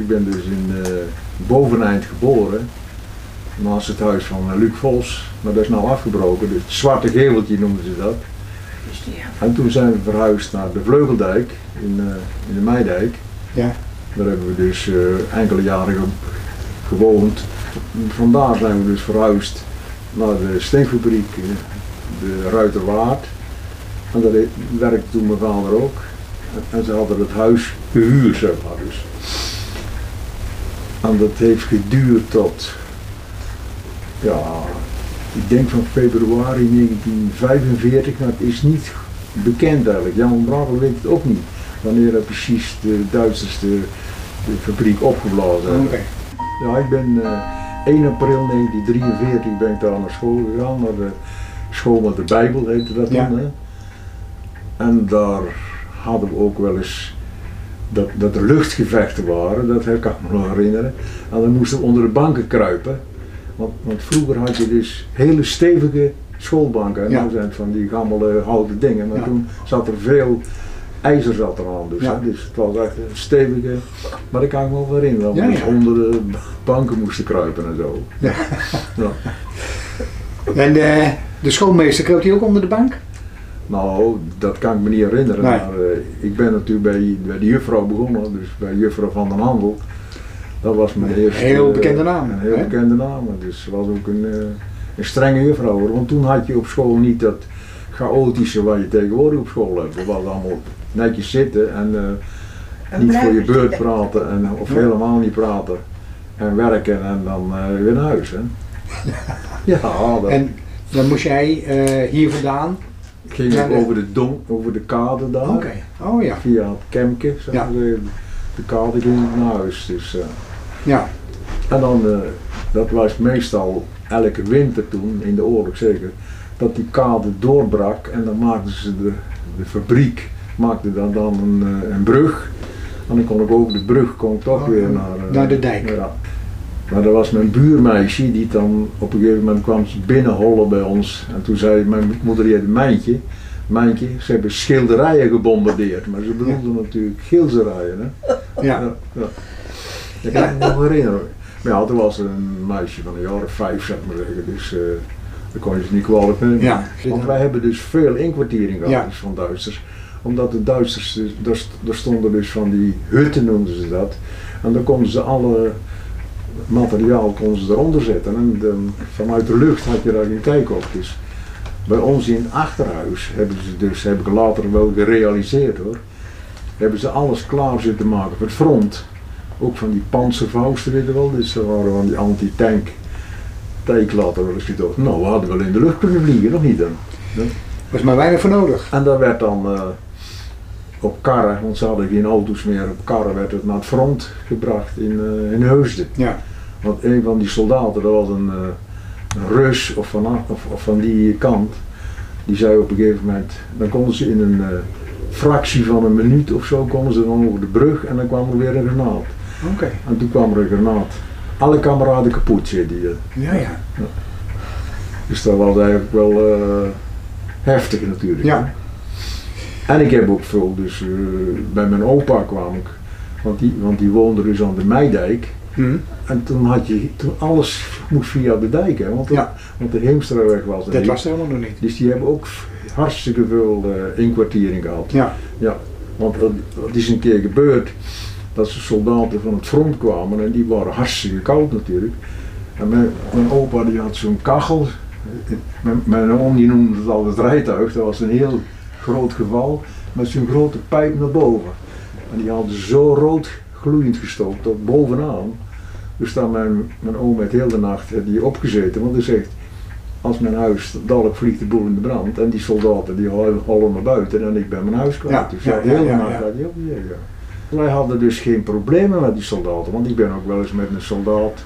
Ik ben dus in uh, Boveneind geboren, naast het huis van Luc Vos, maar dat is nou afgebroken, dus het zwarte geveltje noemden ze dat. En toen zijn we verhuisd naar de Vleugeldijk in, uh, in de Meidijk. Ja. Daar hebben we dus uh, enkele jaren gewoond. Vandaar zijn we dus verhuisd naar de steenfabriek, de Ruiterwaard. En daar werkte toen mijn vader ook. En ze hadden het huis gehuurd, zeg maar. Dus. En dat heeft geduurd tot, ja, ik denk van februari 1945, maar het is niet bekend eigenlijk. Jan Brakel weet het ook niet, wanneer er precies de Duitsers de, de fabriek opgeblazen hebben. Okay. Ja, ik ben uh, 1 april 1943 ben ik daar naar school gegaan, naar de school met de Bijbel heette dat Ja. dan. Hè. En daar hadden we ook wel eens dat, dat er luchtgevechten waren, dat kan ik me nog herinneren. En dan moesten we onder de banken kruipen. Want, want vroeger had je dus hele stevige schoolbanken. En Ja. nu zijn het van die gammele houten dingen. Maar Ja. toen zat er veel ijzer zat er aan. Dus, Ja. dus het was echt een stevige. Maar dat kan ik me wel herinneren. Dat we dus onder de banken moesten kruipen en zo. Ja. Ja. En de, de schoolmeester kroop hij ook onder de bank? Nou, dat kan ik me niet herinneren. Nee. Maar eh, ik ben natuurlijk bij, bij de juffrouw begonnen, dus bij juffrouw van den Handel. Dat was mijn Een eerste... heel eh, bekende naam, Een heel hè? bekende naam. Dus ze was ook een, eh, een strenge juffrouw hoor. Want toen had je op school niet dat chaotische wat je tegenwoordig op school hebt. We was allemaal netjes zitten en eh, niet voor je beurt praten en, of helemaal niet praten. En werken en dan eh, weer naar huis. Hè. Ja, dat En dan moest jij eh, hier vandaan? Ging Ja, over de, dom, over de kade daar. Oké. Oh ja. via het Kemke, zeg Ja. maar, de, de kade ging naar huis. Dus, eh, Ja. en dan, eh, dat was meestal elke winter toen, in de oorlog zeker, dat die kade doorbrak en dan maakten ze de, de fabriek, maakte dan, dan een, eh, een brug. En dan kon ik over de brug kon ik toch Oh, weer naar, naar de dijk. Ja. Maar dat was mijn buurmeisje die dan op een gegeven moment kwam binnenhollen bij ons. En toen zei mijn moeder, die een mijntje. Mijntje, ze hebben schilderijen gebombardeerd. Maar ze bedoelden natuurlijk gilzerijen. Hè? Ja. Ja, ja. Dat kan ik me nog herinneren. Maar ja, toen was er een meisje van een jaar of vijf, zeg maar zeggen. Dus eh dat kon je ze niet kwalijk nemen. Ja. Want wij hebben dus veel inkwartiering gehad dus van Duitsers. Omdat de Duitsers, dus- daar stonden dus van die hutten noemden ze dat. En dan konden ze alle materiaal konden ze eronder zetten. En dan, vanuit de lucht had je daar geen kijk op. Dus bij ons in het achterhuis hebben ze dus, heb ik later wel gerealiseerd hoor, hebben ze alles klaar zitten maken voor het front. Ook van die panzervouwsten, weet je wel, dus ze waren van die anti-tank. Ik later wel eens gedacht, nou we hadden wel in de lucht kunnen vliegen, nog niet dan. Was maar weinig voor nodig. En dat werd dan eh, op karren, want ze hadden geen auto's meer, op karren werd het naar het front gebracht in, eh, in Heusden. Ja. Want een van die soldaten, dat was een, eh, een Rus of van, of, of van die kant, die zei op een gegeven moment, dan konden ze in een eh, fractie van een minuut of zo, konden ze dan over de brug en dan kwam er weer een granaat. Oké. En toen kwam er een granaat. Alle kameraden kapot, zei die. Ja, ja. Dus dat was eigenlijk wel eh, heftig natuurlijk. Ja. En ik heb ook veel, dus eh, bij mijn opa kwam ik, want die, want die woonde dus aan de Meidijk. Hm. En toen had je, toen alles moest via de dijk, hè, want, de- Ja. want de Heemstraweg was er Dat niet. was er helemaal nog niet. Dus die hebben ook hartstikke veel eh, inkwartiering gehad. Ja. Ja, want het, het is een keer gebeurd dat ze soldaten van het front kwamen en die waren hartstikke koud natuurlijk. En mijn, mijn opa die had zo'n kachel, mijn, mijn oom die noemde het al het rijtuig, dat was een heel groot geval, met zo'n grote pijp naar boven. En die hadden zo rood gloeiend gestookt tot bovenaan. Dus dan mijn, mijn oom met heel de nacht die opgezeten, want hij zegt, als mijn huis, dadelijk vliegt de boel in de brand en die soldaten die hol- hollen naar buiten en ik ben mijn huis kwijt. Ja, dus ja, ja, de hele ja, nacht had hij opgezeten. Wij hadden dus geen problemen met die soldaten, want ik ben ook wel eens met een soldaat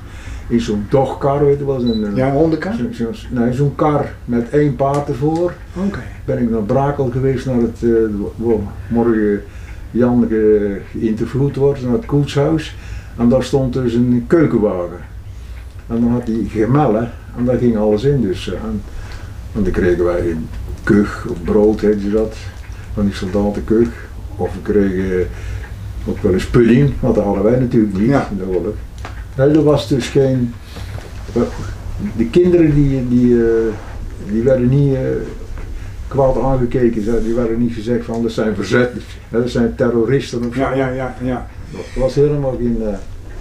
in zo'n dogkar, weet je wel, zo'n Ja, een hondenkar? zo, zo- nee, zo'n kar met één paard ervoor. Oké. Ben ik naar Brakel geweest, naar het, eh, waar morgen Jan ge- geïnterviewd wordt, naar het koetshuis. En daar stond dus een keukenwagen. En dan had hij gemellen en daar ging alles in dus. eh, En, en dan kregen wij een kug of brood, heette dat, van die soldatenkug. Of we kregen ook wel eens pudding, want dat hadden wij natuurlijk niet Ja. in de oorlog. Nee, er was dus geen... De kinderen die, die, eh, die werden niet eh, kwaad aangekeken, die werden niet gezegd van dat zijn verzetters, hè, dat zijn terroristen of zo. Ja, ja, ja, ja. Er was helemaal geen... eh,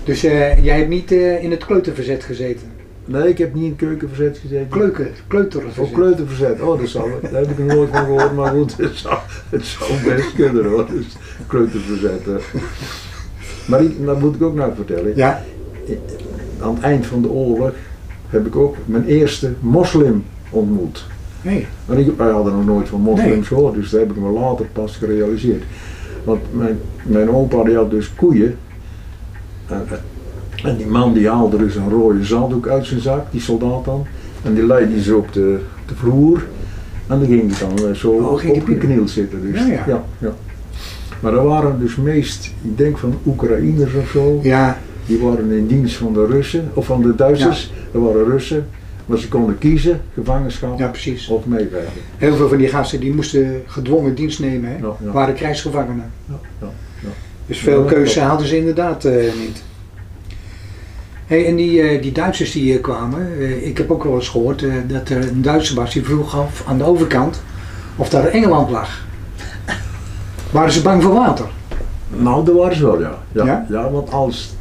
Dus eh, jij hebt niet eh, in het kleuterverzet gezeten? nee, ik heb niet in keukenverzet gezeten. Kleuken, kleuterverzet. Of kleuterverzet, oh dat zal, daar heb ik nooit van gehoord, maar goed, het zou, het zou best kunnen hoor, dus kleuterverzet. eh. Maar ik, dat moet ik ook nog vertellen, Ja, aan het eind van de oorlog heb ik ook mijn eerste moslim ontmoet. nee. Ik, wij hadden nog nooit van moslims gehoord, dus dat heb ik me later pas gerealiseerd. Want mijn, mijn opa die had dus koeien. En, en die man die haalde dus een rode zakdoek uit zijn zak, die soldaat dan. En die leidde ze op de, de vloer. En dan ging hij dan eh, zo Oh, die opgeknield zitten. Dus, Ja, ja. Ja, ja. Maar dat waren dus meest, ik denk van Oekraïners of zo. Ja, Die waren in dienst van de Russen, of van de Duitsers. Dat waren Russen. Maar ze konden kiezen, gevangenschap ja, precies. of meewerken. Heel veel van die gasten die moesten gedwongen dienst nemen, hè? Ja, ja. waren krijgsgevangenen. Ja, ja, ja. Dus veel keuze hadden ze inderdaad eh, niet. Hey, en die, eh, die Duitsers die hier kwamen, eh, ik heb ook wel eens gehoord eh, dat er een Duitser was die vroeg af aan de overkant of daar Engeland lag. Waren ze bang voor water? Nou, dat waren ze wel, Ja? ja? want als,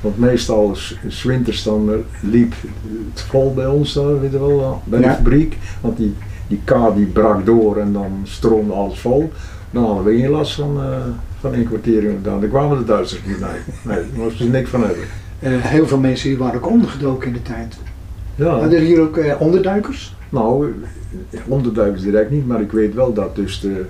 want meestal s- s winters dan eh, liep het vol bij ons daar, weet je wel, ja, bij Ja. de fabriek. Want die, die K die brak door en dan stroomde alles vol. Dan hadden we geen last van, eh van inkwartering. Dan kwamen de Duitsers niet, nee. Nee, daar moesten ze niks van hebben. Eh, heel veel mensen die waren ook ondergedoken in de tijd. Ja. Hadden er hier ook eh, onderduikers? Nou, onderduikers direct niet, maar ik weet wel dat dus de,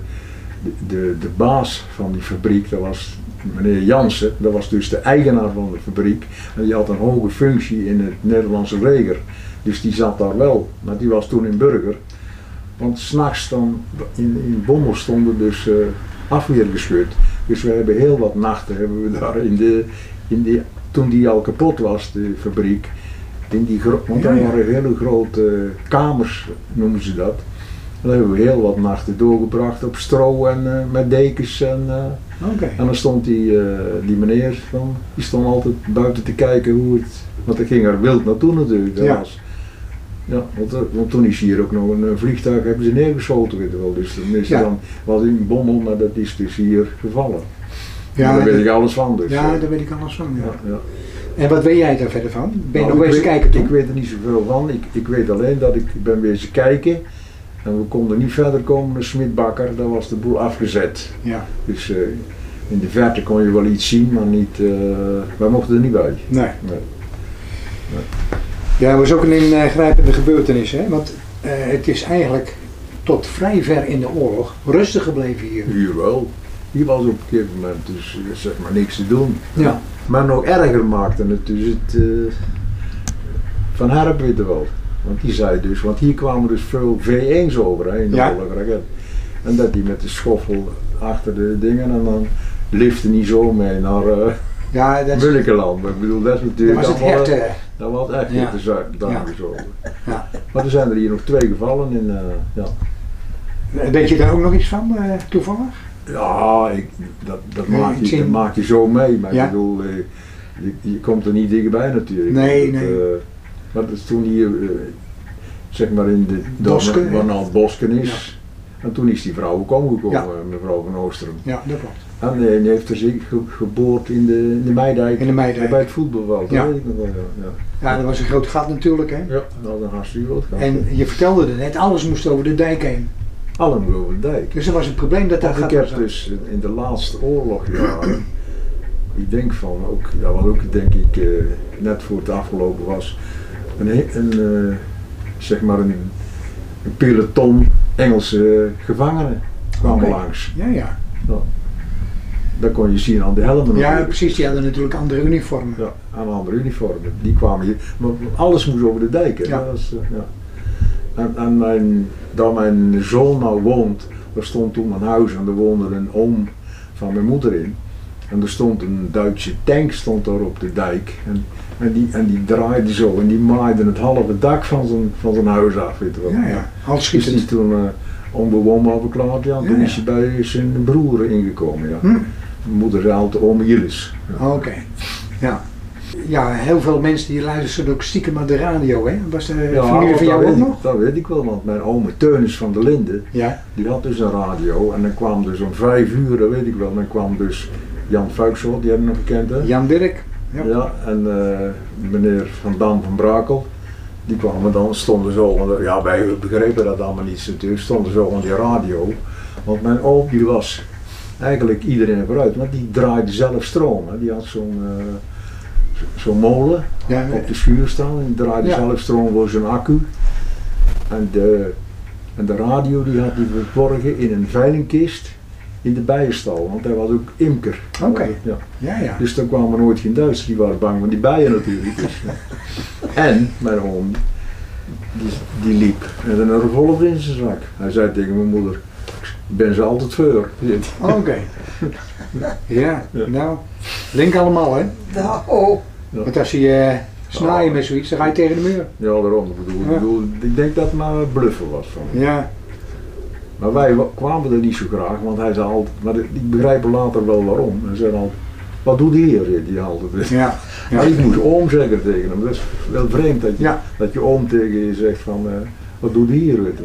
de, de, de baas van die fabriek, dat was meneer Jansen, dat was dus de eigenaar van de fabriek. En die had een hoge functie in het Nederlandse leger. Dus die zat daar wel, maar die was toen in Burger. Want s'nachts dan, in, in Bommel stonden dus eh afweergeschut. Dus we hebben heel wat nachten hebben we daar in de, in die, toen die al kapot was, de fabriek. In die want ja. waren hele grote kamers, noemen ze dat. En dan hebben we heel wat nachten doorgebracht op stro en eh, met dekens. En, eh, En dan stond die, eh, die meneer, dan, die stond altijd buiten te kijken hoe het, want er ging er wild naartoe natuurlijk. Ja. was, ja, want, er- want toen is hier ook nog een, eh, vliegtuig, hebben ze neergeschoten, weet je wel. Dus dan is Ja. dan, was in Bommel, maar dat is dus hier gevallen. Ja, Ja, daar weet ik alles van. Dus, ja, eh, daar weet ik alles van. Ja. En wat weet jij daar verder van? Ben je Nou, nog weet- kijken toen? Ik weet er niet zoveel van. Ik, ik weet alleen dat ik ben wezen kijken. En we konden niet verder komen naar Smitbakker. Daar was de boel afgezet. Ja, Dus eh, in de verte kon je wel iets zien, maar niet, eh, wij mochten er niet bij. nee. Nee. Ja, dat was ook een ingrijpende gebeurtenis, hè? Want eh, het is eigenlijk tot vrij ver in de oorlog rustig gebleven hier. Hier wel. Hier was op een gegeven moment dus zeg maar niks te doen. Ja. Maar nog erger maakte het dus het Van Herp weet je wel. Want die zei dus, want hier kwamen dus veel V1's over hè, in de Ja. oorlog. raket. En dat die met de schoffel achter de dingen en dan lifte niet zo mee naar uh, Ja, dat, is-. Ik bedoel, dat is dat natuurlijk was het allemaal, hecht. eh, Dat was echt Ja. de zuid daar Ja. zo. Ja. Maar er zijn er hier nog twee gevallen in. eh, ja. Weet je daar ook nog iets van, eh, toevallig? Ja, ik, dat, dat, Nee, maak je, dat maak je zo mee. Maar ik bedoel, je, je komt er niet dichtbij natuurlijk. Nee, Dat, nee. Dat is toen hier, eh, zeg maar in de Bosken, waar nou het Bosken is. En toen is die vrouw ook omgekomen, Ja. mevrouw van Oostrum. Ja, dat klopt. En eh, die heeft er zich ge- geboord in de, in de Meidijk. In de Meidijk. Bij het voetbalveld. Ja. dat weet ik nog wel, ja. Ja, dat was een groot gat natuurlijk, hè? ja dat was een hartstikke groot gat. En je vertelde er net, alles moest over de dijk heen. Allemaal over de dijk. Dus er was een probleem dat dat Want gat ik was. heb dus in de laatste oorlogjaren, ik denk van, ook, ja, wat ook denk ik eh, net voor het afgelopen was, een, eh, zeg maar een, een peloton Engelse gevangenen kwamen Oké. langs. Ja, ja. Dat kon je zien aan de helmen. Ja, precies. Die hadden natuurlijk andere uniformen. Ja, aan andere uniformen. Die kwamen hier. Maar alles moest over de dijk. Hè. Ja. Was, eh, ja. En, en mijn, daar mijn zoon nou woont, daar stond toen een huis en er woonde een oom van mijn moeder in. En er stond een Duitse tank stond daar op de dijk. En, en, die, en die draaide zo en die maaide het halve dak van zijn, van zijn huis af. Weet je wel. Ja, ja. Dus toen eh, onbewoonbaar verklaard. Ja. Toen ja. is hij bij zijn broer ingekomen. Ja. Hm. Mijn moeder zei altijd oom. Ja. Oké. Ja. Ja, heel veel mensen die luisteren ook stiekem naar de radio, hè? Was de Ja, familie van jou ook nog? Dat weet ik wel, want mijn oom Teunis van der Linden, Ja. die had dus een radio. En dan kwam dus om vijf uur, dat weet ik wel, dan kwam dus Jan Fuiksel, die heb je nog gekend hè? Jan Dirk. Ja. Ja, en eh, meneer Van Dam van Brakel, die kwamen dan, stonden zo, onder- ja wij begrepen dat allemaal niet natuurlijk, stonden zo aan die radio. Want mijn oom die was eigenlijk iedereen vooruit, want die draaide zelf stroom. Hè. Die had zo'n eh, zo- zo'n molen Ja, op de schuur staan en die draaide Ja. zelf stroom voor zijn accu. En de, en de radio die had hij verborgen in een veilingkist in de bijenstal, want hij was ook imker. Oké. Ja. ja, ja. Dus dan kwamen nooit geen Duitsers, die waren bang van die bijen natuurlijk. Dus, en mijn oom, die, die liep met een revolver in zijn zak. Hij zei tegen mijn moeder, ik ben ze altijd voor. Oké. Ja, Ja. nou, link allemaal, hè? Nou, Want als je snaaien met zoiets, dan ga je tegen de muur. Ja, daarom. Ik bedoel, Ja. ik, bedoel, ik denk dat het maar bluffen was van hem. Ja, Maar wij wa- kwamen er niet zo graag, want hij zei altijd, maar ik begrijp later wel waarom. Hij zei altijd, wat doet hij hier? hij altijd. ja. Maar ik moest oom zeggen tegen hem. Dat is wel vreemd dat je, Ja. dat je oom tegen je zegt van, eh, wat doet hij hier? Weet.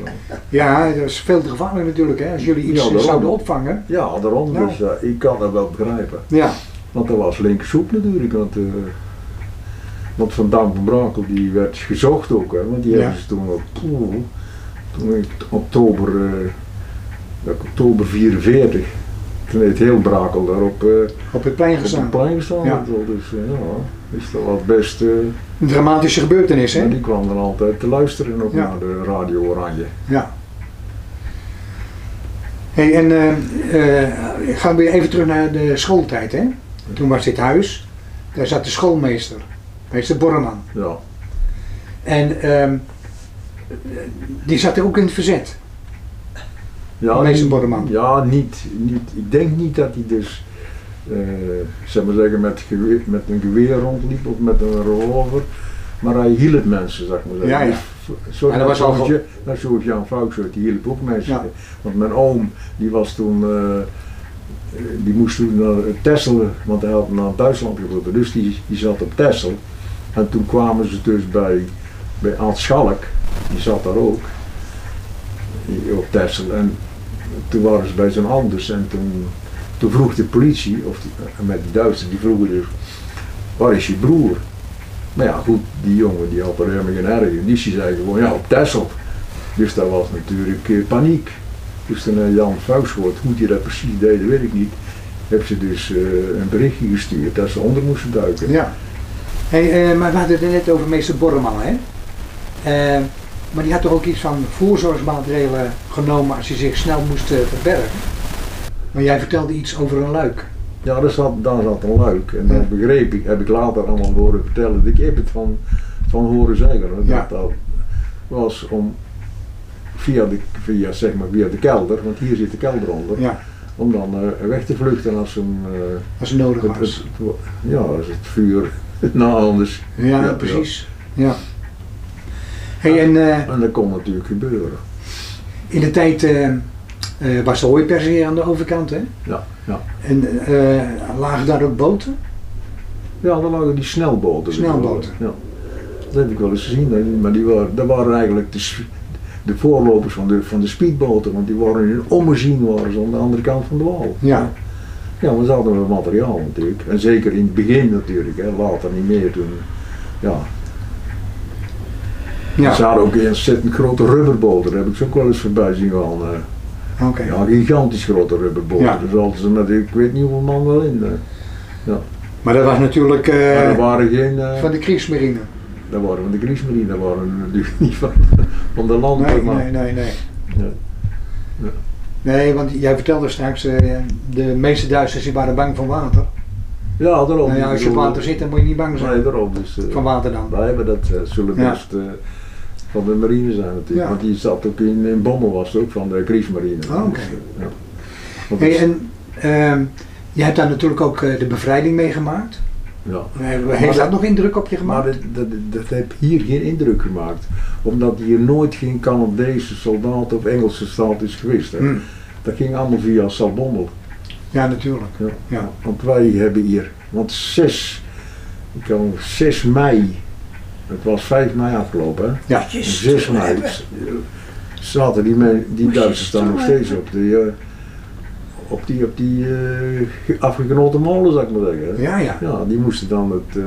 Ja, dat is veel te gevaarlijk natuurlijk, hè? Als jullie iets Ja, zouden opvangen. Ja, daarom. Dus ik kan dat wel begrijpen. Ja, Want dat was linkersoep natuurlijk. Want, eh, want Van Dam van Brakel die werd gezocht ook. Hè, want die Ja. hebben ze toen op poeh, toen oktober, eh, oktober 44. Toen heeft heel Brakel daar op, eh, op het plein op gestaan. het plein gestaan. Ja. Dus eh, ja, is dat wat best... Een dramatische gebeurtenis, hè? die kwam dan altijd te luisteren ook Ja. naar de Radio Oranje. Ja. Hey, en gaan we weer even terug naar de schooltijd, hè? Toen was dit huis, daar zat de schoolmeester, meester Borreman. Ja. En ehm, die zat er ook in het verzet. Ja, Borreman. Ja, niet, niet, ik denk niet dat hij dus, eh, zeg maar zeggen, met, geweer, met een geweer rondliep of met een revolver. Maar hij hielp mensen, zeg maar zeggen. Ja, ja. Zo, En dat was al je- net zoals Jan Vauxhut, die hielp ook mensen. Ja. Want mijn oom, die was toen, eh, die moest toen naar Texel, want hij had naar Duitsland gelopen. Dus die, die zat op Texel. En toen kwamen ze dus bij, bij Aad Schalk, die zat daar ook, op Texel. En toen waren ze bij zijn anders en toen, vroeg de politie, of eh, met die Duitsers, die vroegen dus, waar is je broer? Maar ja, goed, die jongen die had er helemaal geen in. Die zei gewoon, ja, op Texel. Dus dat was natuurlijk eh, paniek. Dus toen eh, Jan Vuistwoord, hoe die dat precies deed, weet ik niet. Heb ze dus een berichtje gestuurd dat ze onder moesten duiken. Ja. Hey, maar we hadden het net over meester Borreman, hè? Eh, maar die had toch ook iets van voorzorgsmaatregelen genomen als hij zich snel moest eh, verbergen? Maar jij vertelde iets over een luik. Ja, daar zat, daar zat een luik. En Ja. dat begreep ik, heb ik later allemaal horen vertellen. Ik heb het van, van horen zeggen. Ja. Dat dat was om via de, via, zeg maar, via de kelder, want hier zit de kelder onder, Ja, om dan eh, weg te vluchten als een, als het nodig het, was. het- ja, als het vuur na anders. Ja, ja. precies. Ja. Hey, en eh, En dat kon natuurlijk gebeuren. in de tijd eh, eh, was de hooipers hier aan de overkant, hè? Ja, ja. En eh, lagen daar ook boten? Ja, dan lagen die snelboten. Snelboten. Ja. Dat heb ik wel eens gezien, maar die waren, dat waren eigenlijk de, de voorlopers van de, van de speedboten, want die waren in een ommezien waren ze aan de andere kant van de wal. Ja. Ja, maar ze hadden wel materiaal natuurlijk. En zeker in het begin natuurlijk, hè, later niet meer toen. Ja. Ja, Ze hadden ook een ontzettend grote rubberboten, daar heb ik ze ook wel eens voorbij zien gaan. eh. oké. Ja, gigantisch grote rubberboten. Ja. Dus hadden ze met, ik weet niet hoeveel man wel in. eh. Maar dat was natuurlijk eh, maar er waren geen... eh, van de Kriegsmarine. Dat waren van de Griesmarine, dat waren natuurlijk niet van, van de landbouw. Nee, maar- nee, nee, nee. Ja. Nee, want jij vertelde straks, eh, de meeste Duitsers die waren bang van water. Ja, daarom. Nou ja, als je op water zit, dan moet je niet bang Nee, zijn daarom. Dus, eh, van water dan. wij hebben dat, eh, zullen Ja. best eh, van de marine zijn natuurlijk. Ja. Want die zat ook in, in Bommel, was het ook van de Griesmarine. Oh, oké. Dus, eh, ja. Hey, en ehm, je hebt daar natuurlijk ook eh, de bevrijding meegemaakt. ja. Eh, Heeft dat dat- nog indruk op je Maar gemaakt? dat, dat, dat heeft hier geen indruk gemaakt. Omdat hier nooit geen Canadese soldaat of Engelse soldaat is geweest. Hè. Hm. Dat ging allemaal via Salbommel. Ja, natuurlijk. Ja. Ja. Want wij hebben hier, want 6, ik kan 6 mei, het was 5 mei afgelopen, hè? Ja. En 6 mei zaten die, die Duitsers staan nog steeds op die, eh, op die, op die eh, afgeknotte molen, zou ik maar zeggen. hè. Ja, ja. Ja, die moesten dan het, eh,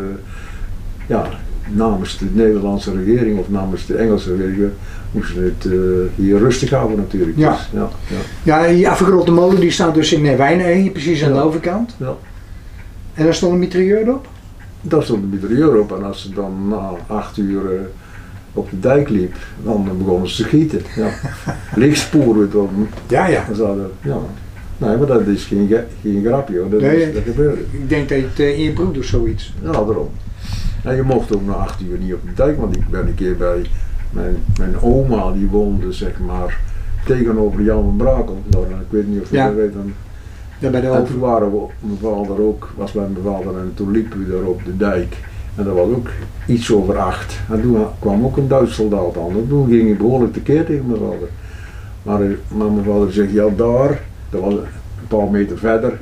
ja, namens de Nederlandse regering of namens de Engelse regering, moesten het eh, hier rustig houden natuurlijk. Ja. Dus, ja, ja. Ja, die afgerotte molen die staat dus in Wijnen, precies aan de overkant. Ja. En daar stond een mitrailleur op? Daar stond de mitrailleur op en als ze dan na acht uur eh, op de dijk liep, dan begonnen ze te gieten. Ja. Lichtsporen dan. Ja, ja. zouden, ja. Nee, maar dat is geen, ge- geen grapje hoor, dat, Nee. is, dat gebeurde. Ik denk dat je het eh, in je broek doet, zoiets. Ja, daarom. En je mocht ook na acht uur niet op de dijk, want ik ben een keer bij mijn, mijn oma, die woonde zeg maar tegenover Jan van Brakel. Nou, ik weet niet of je Ja. dat weet. Dan, Bij de en toen waren we, mijn vader ook, was bij mijn vader en toen liepen we daar op de dijk. En dat was ook iets over acht. En toen kwam ook een Duits soldaat aan. En toen ging hij behoorlijk tekeer tegen mijn vader. Maar, eh, maar mijn vader zegt, ja daar, dat was een paar meter verder,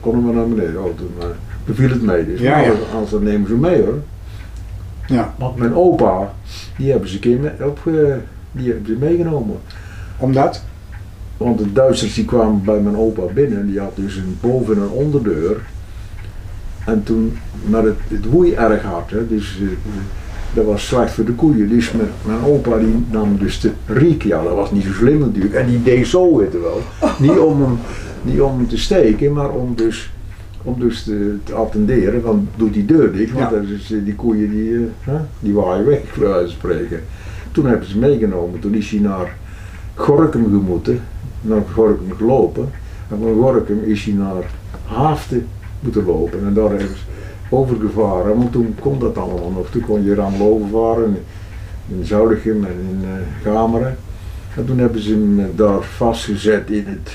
konden we naar beneden. Oh, toen eh, beviel het mee. Dus Ja, ja. als dan nemen ze mee hoor. Ja, Want mijn opa, die hebben ze een keer mee, op, eh, die hebben ze meegenomen. omdat? Want de Duitsers die kwamen bij mijn opa binnen, die had dus een boven- en onderdeur. En toen, maar het, het woei erg hard, hè, dus eh, dat was slecht voor de koeien. Dus mijn, mijn opa die nam dus de riek, ja dat was niet zo slim natuurlijk. En die deed zo, weet je wel. Niet om hem, niet om hem te steken, maar om dus, om dus te, te attenderen, van doe die deur dicht, want Ja. is, eh, die koeien die, hè, die waaien weg, bij wijze van spreken. Toen hebben ze meegenomen, toen is hij naar Gorkum gemoeten, naar Gorkum gelopen. En van Gorkum is hij naar Haaften moeten lopen en daar hebben ze overgevaren, want toen kon dat allemaal nog. Toen kon je allemaal overvaren in Zoudigem en in eh, Gameren. En toen hebben ze hem eh, daar vastgezet in het,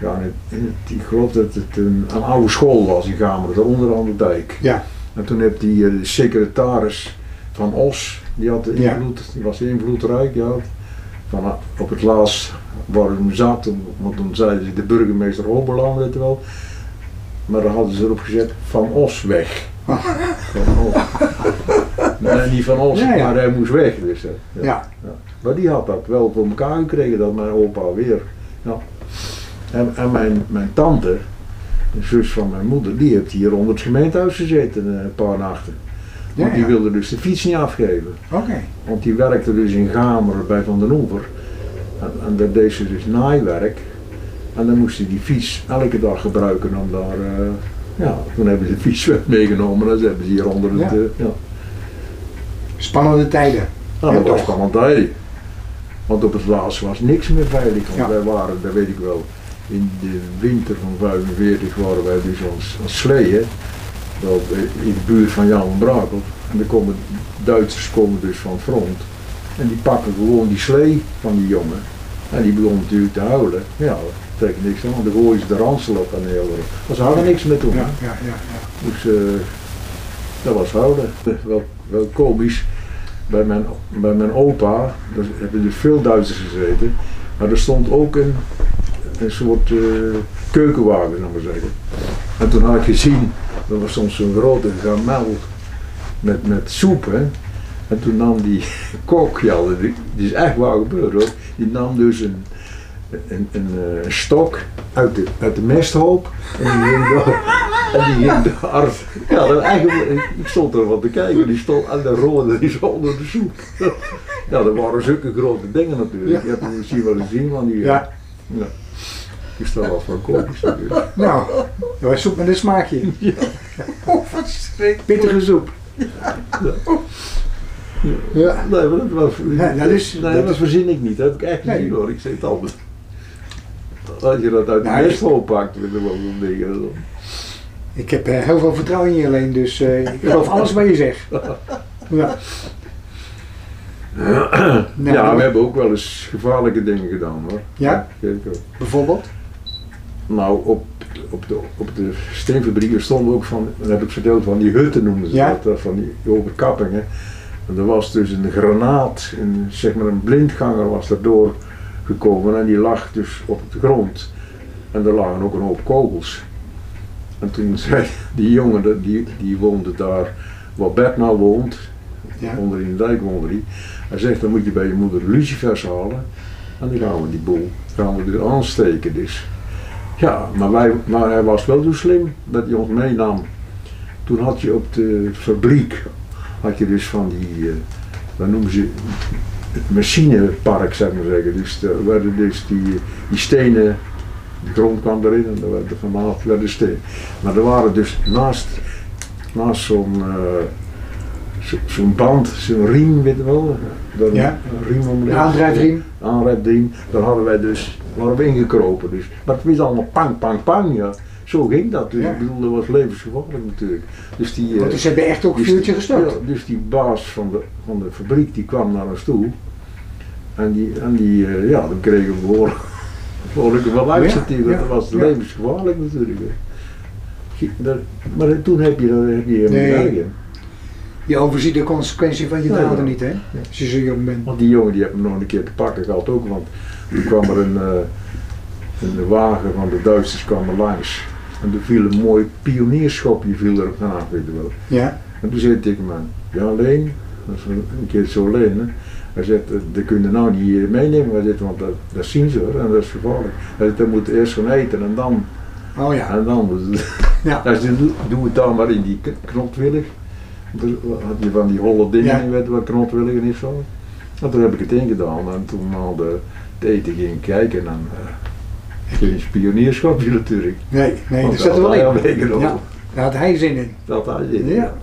ja, in het, in het- ik geloof dat het een, een oude school was in Gameren, daar onder aan de dijk. Ja. En toen heeft die eh, de secretaris van Os, die had Ja. invloed, die was invloedrijk, ja. Van, op het laatst waar hem zat, want toen zeiden ze de burgemeester Oberland, weet je wel. Maar daar hadden ze erop gezet, van Os weg. Van Os. Nee, niet van Os, Ja, ja. maar hij moest weg dus. Ja. Ja. Maar die had dat wel voor elkaar gekregen, dat mijn opa weer. Ja. En, en mijn, mijn tante, de zus van mijn moeder, die heeft hier onder het gemeentehuis gezeten eh, een paar nachten. Want die wilde dus de fiets niet afgeven. Oké. Want die werkte dus in Gameren bij Van den Oever. En, en daar deed ze dus naaiwerk. En dan moest hij die fiets elke dag gebruiken om daar... eh, ja, toen hebben ze de fiets meegenomen en ze hebben ze hier onder het... Ja. eh, ja. Spannende tijden. Nou, Ja, dat was gewoon tijdig. Want op het laatst was niks meer veilig. Want wij waren, dat weet ik wel, in de winter van 45 waren wij dus als, als sleeën. wel in de buurt van Jan Brakel. En dan komen Duitsers komen dus van front. En die pakken gewoon die slee van die jongen. En die begon natuurlijk te huilen. Ja, dat trekt niks aan. Dan gooien ze de ransel op en heel erg. Maar ze hadden niks meer toen. Ja, ja, ja. ja. Dus eh, dat was houden. Wel, wel komisch. Bij mijn, bij mijn opa, daar hebben dus veel Duitsers gezeten. Maar er stond ook een, een soort eh, keukenwagen, ik maar zeggen. En toen had ik gezien, er was soms zo'n grote gamel met, met soep. Hè. En toen nam die kok, ja, die, is echt waar gebeurd hoor. Die nam dus een, een, een, eh, een stok uit de, uit de mesthoop. En die ging daar, en die ging. Ja, dat eigenlijk, ik stond er wat te kijken. Die stond aan de rode, die stond onder de soep. Ja, dat waren zulke grote dingen natuurlijk. Je hebt hem misschien wel gezien van die. Ja. ja. Dus dat was wel komisch natuurlijk. Nou, dat was soep met een smaakje. Oh, wat schrik. Pittige soep. Ja. Nee, maar dat was. Ja, dat is- nee, dat dat verzin ik niet. Dat heb ik echt Nee. gezien hoor. Ik zeg het altijd. Als je dat uit de Nou, mesthoop pakt, met de wel zo'n dingen. Ik heb eh, heel veel vertrouwen in je alleen, dus eh, ik geloof alles wat je zegt. Ja. Nou, ja, we hebben ook wel eens gevaarlijke dingen gedaan hoor. Ja? Bijvoorbeeld? Nou, op, op, de, op de steenfabriek stonden ook van, dat heb ik verteld, van die hutten noemden ze Ja. dat, eh, van die overkappingen. En er was dus een granaat, een, zeg maar een blindganger was erdoor gekomen en die lag dus op de grond. En er lagen ook een hoop kogels. En toen zei die jongen, die, die woonde daar waar Bert nou woont, Ja. onder in de dijk woonde die. Hij zegt, dan moet je bij je moeder lucifers halen. En dan gaan we die boel, gaan we er aansteken dus. Ja, maar, wij, maar hij was wel zo slim dat hij ons meenam. Toen had je op de fabriek, had je dus van die, eh wat noemen ze, het machinepark zeg maar zeggen. Dus er werden dus die, die stenen, de grond kwam erin en er werden vanaf werden stenen. Maar er waren dus naast, naast zo'n eh, zo- zo'n band, zo'n riem, weet je wel, daar Ja. een riem om De aandrijfriem. aanrijding, daar hadden wij dus, waren we ingekropen dus. Maar het was allemaal pang, pang, pang, ja. Zo ging dat dus. Ja. Ik bedoel, dat was levensgevaarlijk natuurlijk. Dus die, eh, Want ze hebben echt ook een dus vuurtje gestart. ja, dus die baas van de, van de fabriek, die kwam naar ons toe. En die, en die eh, ja, dan kregen we behoorlijk, behoorlijk wel uit natuurlijk. Dat was levensgevaarlijk natuurlijk. Maar toen heb je, dat heb je helemaal Nee. Je overziet de consequentie van je daden ja. niet, hè? Als je zo jong bent. Want die jongen die heeft me nog een keer te pakken gehad ook, want toen kwam er een, eh, een wagen van de Duitsers kwam er langs. En er viel een mooi pionierschopje viel er vanaf, weet je wel. Ja. En toen zei hij tegen ja Leen, dat is een, keer zo Leen, hè. Hij zegt, eh, die kunnen nou niet hier meenemen, hij zegt, want dat, dat zien ze hoor, en dat is gevaarlijk. Hij zegt, dan moet eerst gaan eten en dan, Oh ja. en dan het. Ja. Hij zegt, doe, het dan maar in die knotwillig. Er had je van die holle dingen, Ja. weet wat knotwillig is zo. En toen heb ik het ingedaan en toen al de, het eten ging kijken en uh, geen spionierschapje natuurlijk. Nee, nee, dat zat er wel hij in. Ja, daar had hij zin in. Dat had je. Ja.